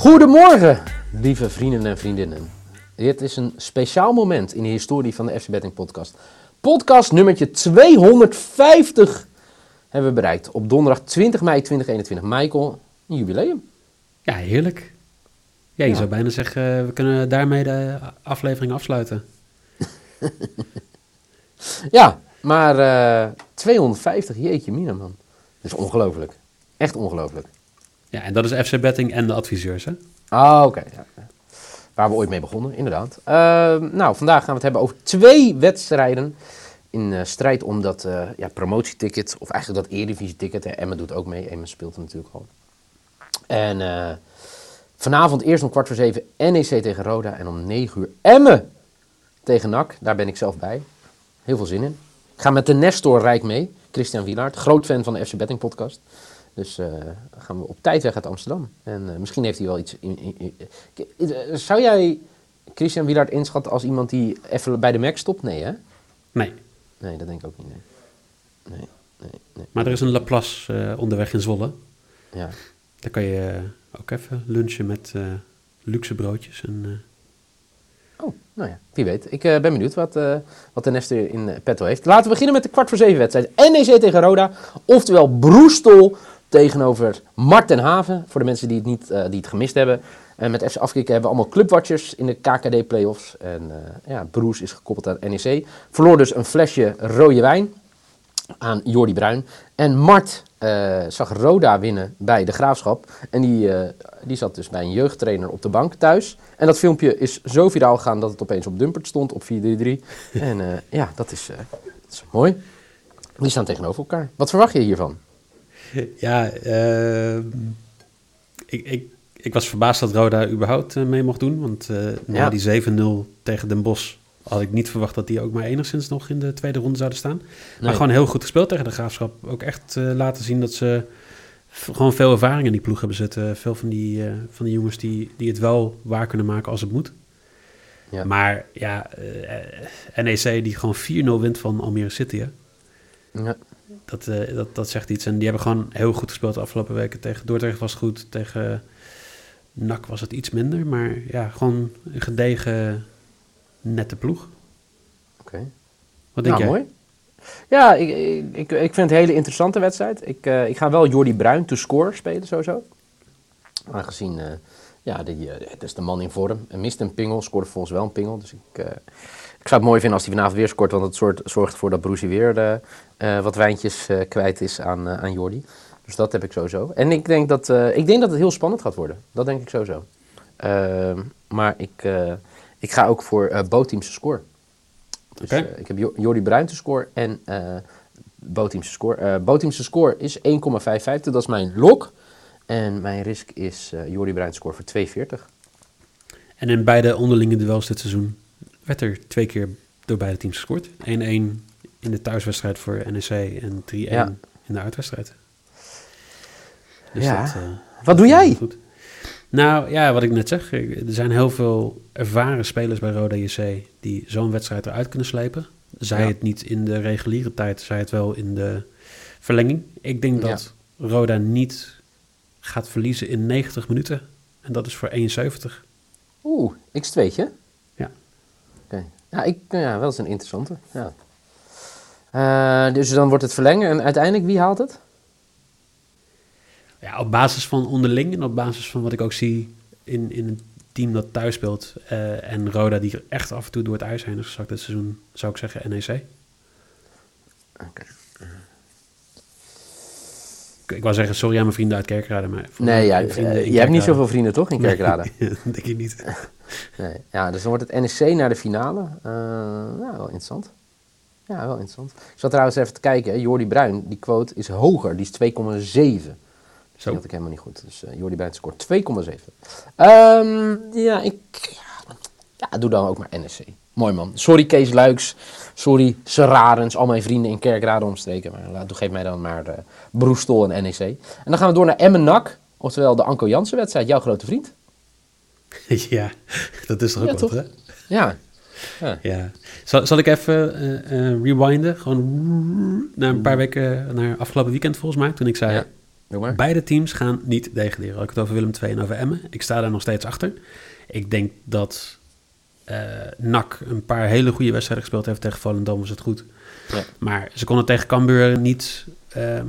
Goedemorgen, lieve vrienden en vriendinnen. Dit is een speciaal moment in de historie van de FC Betting Podcast. Podcast nummertje 250 hebben we bereikt. Op donderdag 20 mei 2021. Michael, een jubileum. Ja, heerlijk. Ja, je Ja. zou bijna zeggen, eh, we kunnen daarmee de aflevering afsluiten. Ja, maar eh 250, jeetje mina man. Dat is ongelooflijk. Echt ongelooflijk. Ja, en dat is FC Betting en de adviseurs, hè? Ah, oké. Waar we ooit mee begonnen, inderdaad. Ehm, nou, vandaag gaan we het hebben over twee wedstrijden in eh, strijd om dat eh, ja, promotieticket, of eigenlijk dat Eredivisie-ticket. Emma doet ook mee, Emma speelt er natuurlijk al. En eh, vanavond eerst om kwart voor zeven NEC tegen Roda en om negen uur Emmen tegen NAC. Daar ben ik zelf bij. Heel veel zin in. Ik ga met de Nestor Rijk mee, Christian Wielaert, groot fan van de FC Betting podcast. Dus eh, gaan we op tijd weg uit Amsterdam. En eh, misschien heeft hij wel iets. In, in- in- eh, zou jij Christian Wielaert inschatten als iemand die even bij de Mac stopt? Nee, hè? Nee, Nee, dat denk ik ook niet. Nee, nee, nee. nee. maar er is een Laplace onderweg in Zwolle. Ja. Daar kan je ook even lunchen met luxe broodjes. En, Oh, nou ja, wie weet. Ik ben benieuwd wat, wat de Nestor in petto heeft. Laten we beginnen met de kwart voor zeven wedstrijd. NEC tegen Roda. Oftewel Broestol tegenover Marten Haven. Voor de mensen die het, niet, eh, die het gemist hebben. En met FC Afkikken hebben we allemaal clubwatchers in de KKD playoffs. En eh, ja, Broes is gekoppeld aan NEC. Verloor dus een flesje rode wijn aan Jordi Bruin. En Mart eh, zag Roda winnen bij de Graafschap. En die, eh, die zat dus bij een jeugdtrainer op de bank thuis. En dat filmpje is zo viraal gegaan dat het opeens op Dumpert stond, op 433. en eh, ja, dat is, eh, dat is mooi. Die staan tegenover elkaar. Wat verwacht je hiervan? ja, eh, ik, ik, ik was verbaasd dat Roda überhaupt eh, mee mocht doen. Want eh, na Ja. die 7-0 tegen Den Bosch had ik niet verwacht dat die ook maar enigszins nog in de tweede ronde zouden staan. Maar Nee. gewoon heel goed gespeeld tegen de Graafschap. Ook echt eh, laten zien dat ze gewoon veel ervaring in die ploeg hebben zitten. Veel van die, van die jongens die, die het wel waar kunnen maken als het moet. Ja. Maar ja, NEC die gewoon 4-0 wint van Almere City. Hè? Ja, Dat, eh, dat, dat zegt iets. En die hebben gewoon heel goed gespeeld de afgelopen weken. Tegen Dordrecht was goed. Tegen NAC was het iets minder. Maar ja, gewoon een gedegen, nette ploeg. oké. Wat denk nou, jij? mooi. Ja, ik, ik, ik, vind het een hele interessante wedstrijd. Ik, eh, ik ga wel Jordi Bruin to score spelen, sowieso. Aangezien, eh, ja, die, het is de man in vorm. Hij mist een pingel, scoorde volgens wel een pingel. Dus ik, ik zou het mooi vinden als hij vanavond weer scoort. Want het soort, zorgt ervoor dat Broesie weer eh, eh, wat wijntjes eh, kwijt is aan, aan Jordi. Dus dat heb ik sowieso. En ik denk dat, ik denk dat het heel spannend gaat worden. Dat denk ik sowieso. Maar ik, ik ga ook voor Boteamse score. Dus ik heb Jo- Jordi Bruin te score en Boteamse score. Boteamse score is 1,55. Dat is mijn lok. En mijn risk is eh Jordi Bruin score voor 2,40. En in beide onderlinge duels dit seizoen werd er twee keer door beide teams gescoord. 1-1 in de thuiswedstrijd voor NEC en 3-1 Ja. in de uitwedstrijd. Dus Ja. dat, eh, Wat dat doe jij? Goed. Nou ja, wat ik net zeg, er zijn heel veel ervaren spelers bij Roda JC die zo'n wedstrijd eruit kunnen slepen. Zij Ja. het niet in de reguliere tijd, zij het wel in de verlenging. Ik denk dat Roda niet gaat verliezen in 90 minuten. En dat is voor 71. Oeh, x2'tje? Ja. Ik, ja, wel eens een interessante. Ja. Eh, dus dan wordt het verlengen. En uiteindelijk, wie haalt het? Ja, op basis van onderling en op basis van wat ik ook zie in, in een team dat thuis speelt. eh, en Roda die er echt af en toe door het ijs heen is gezakt dit seizoen, zou ik zeggen NEC. Oké. Ik, ik wou zeggen, sorry aan mijn vrienden uit Kerkrade, maar... Nee, ja, vrienden eh, jij hebt niet zoveel vrienden toch in Kerkrade? Nee, dat denk ik niet. Nee. Ja, dus dan wordt het NEC naar de finale. Eh, ja, wel interessant. Ja, wel interessant. Ik zat trouwens even te kijken. Jordi Bruin, die quote is hoger. Die is 2,7. Dus Zo. had ik helemaal niet goed. Dus eh Jordi Bruin scoort 2,7. Ehm, ja, ik... Ja, doe dan ook maar NEC. Mooi man. Sorry Kees Luiks. Sorry Serarens. Al mijn vrienden in Kerkrade omstreken. Maar laat, geef mij dan maar eh Broestol en NEC. En dan gaan we door naar Emmen-NAC. Oftewel de Anko Jansen wedstrijd. Jouw grote vriend. ja, dat is toch ook Ja, wat, toch? hè? Ja. ja. Ja. Zal, zal ik even eh, eh, rewinden? Gewoon naar een paar weken, naar afgelopen weekend volgens mij. Toen ik zei, Ja. Beide teams gaan niet degraderen. Had ik het over Willem II en over Emmen. Ik sta daar nog steeds achter. Ik denk dat eh NAC een paar hele goede wedstrijden gespeeld heeft. Tegen Volendam was het goed. Ja. Maar ze konden tegen Cambuur niet ehm,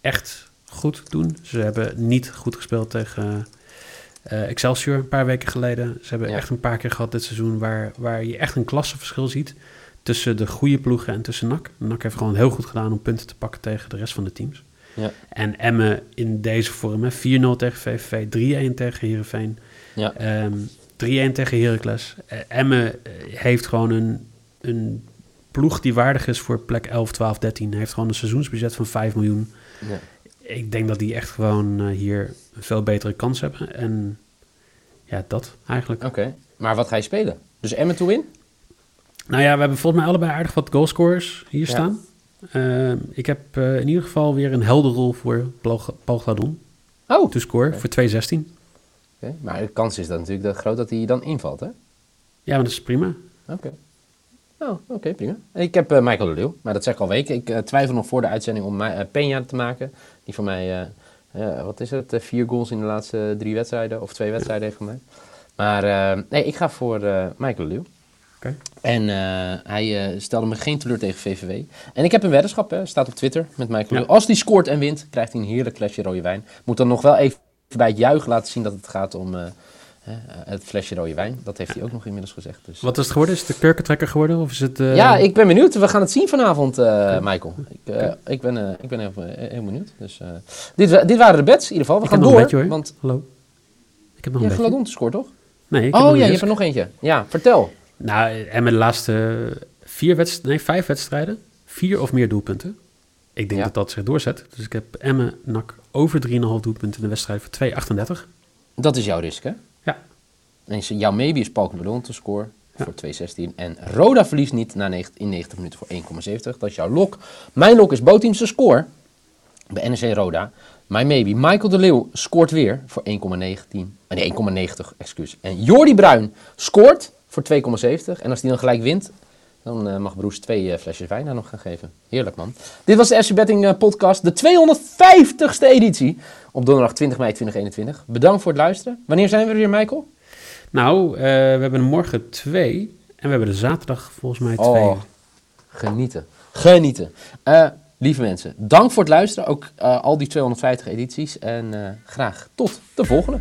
echt goed doen. Ze hebben niet goed gespeeld tegen eh, Excelsior een paar weken geleden. Ze hebben Ja. echt een paar keer gehad dit seizoen... waar, waar je echt een klassenverschil ziet tussen de goede ploegen en tussen NAC. NAC heeft gewoon heel goed gedaan om punten te pakken tegen de rest van de teams. Ja. En Emmen in deze vorm, hè, 4-0 tegen VVV, 3-1 tegen Heerenveen, Ja. ehm 3-1 tegen Heracles. Eh, Emmen eh, heeft gewoon een, een ploeg die waardig is voor plek 11, 12, 13. Heeft gewoon een seizoensbudget van 5 miljoen. Ja. Ik denk dat die echt gewoon eh, hier een veel betere kans hebben. En ja, dat eigenlijk. Oké. Maar wat ga je spelen? Dus Emmen to win? Nou ja, we hebben volgens mij allebei aardig wat goalscorers hier Ja. staan. Ehm, ik heb eh, in ieder geval weer een helderrol voor Paul Gladon. Oh, To score voor 2-16. Oké, Maar de kans is dan natuurlijk dat groot dat hij dan invalt, hè? Ja, maar dat is prima. Oké. Oh, oké, prima. Ik heb eh, Michael de Leeuw, maar dat zeg ik al weken. Ik eh, twijfel nog voor de uitzending om eh, Peña te maken. Die voor mij, wat is het, vier goals in de laatste drie wedstrijden, of twee wedstrijden heeft gemaakt. Maar nee, ik ga voor Michael de Leeuw. Oké. En hij stelde me geen teleur tegen VVV. En ik heb een weddenschap, hè, staat op Twitter met Michael Ja. Leeuw. Als die scoort en wint, krijgt hij een heerlijk flesje rode wijn. Moet dan nog wel even bij het juichen laten zien dat het gaat om eh, het flesje rode wijn. Dat heeft hij ook nog inmiddels gezegd. Dus. Wat is het geworden? Is het de kurkentrekker geworden? Of is het... eh, Ja, ik ben benieuwd. We gaan het zien vanavond, eh, Michael. Ik, ik ben, ik ben heel, heel benieuwd. Dus, dit, dit waren de bets in ieder geval. We Ik gaan door. hoor. Want Hallo? Ik heb nog een. Gladon scoort, toch? Nee, ik heb Oh ja, je hebt er nog eentje. Ja, vertel. Nou, en met de laatste vier wedstrijden, nee, vijf wedstrijden, vier of meer doelpunten. Ik denk Ja. dat dat zich doorzet. Dus ik heb Emmen, NAC over 3,5 doelpunten in de wedstrijd voor 2,38. Dat is jouw risk, hè? En maybe is Paul Ballon te score Ja. voor 2,16. En Roda verliest niet na 90, in 90 minuten voor 1,70. Dat is jouw lok. Mijn lok is Boteamse score bij NEC Roda. My maybe. Michael de Leeuw scoort weer voor 1,19. eh, Nee, 1,90, excuus. En Jordi Bruin scoort voor 2,70. En als die dan gelijk wint, dan eh, mag Broes twee eh, flesjes wijn daar nog gaan geven. Heerlijk, man. Dit was de FC Betting podcast, de 250ste editie. Op donderdag 20 mei 2021. Bedankt voor het luisteren. Wanneer zijn we er weer, Michael? Nou, eh, we hebben morgen twee. En we hebben de zaterdag volgens mij twee. Oh, genieten. Genieten. Eh, lieve mensen, dank voor het luisteren. Ook eh, al die 250 edities. En graag tot de volgende.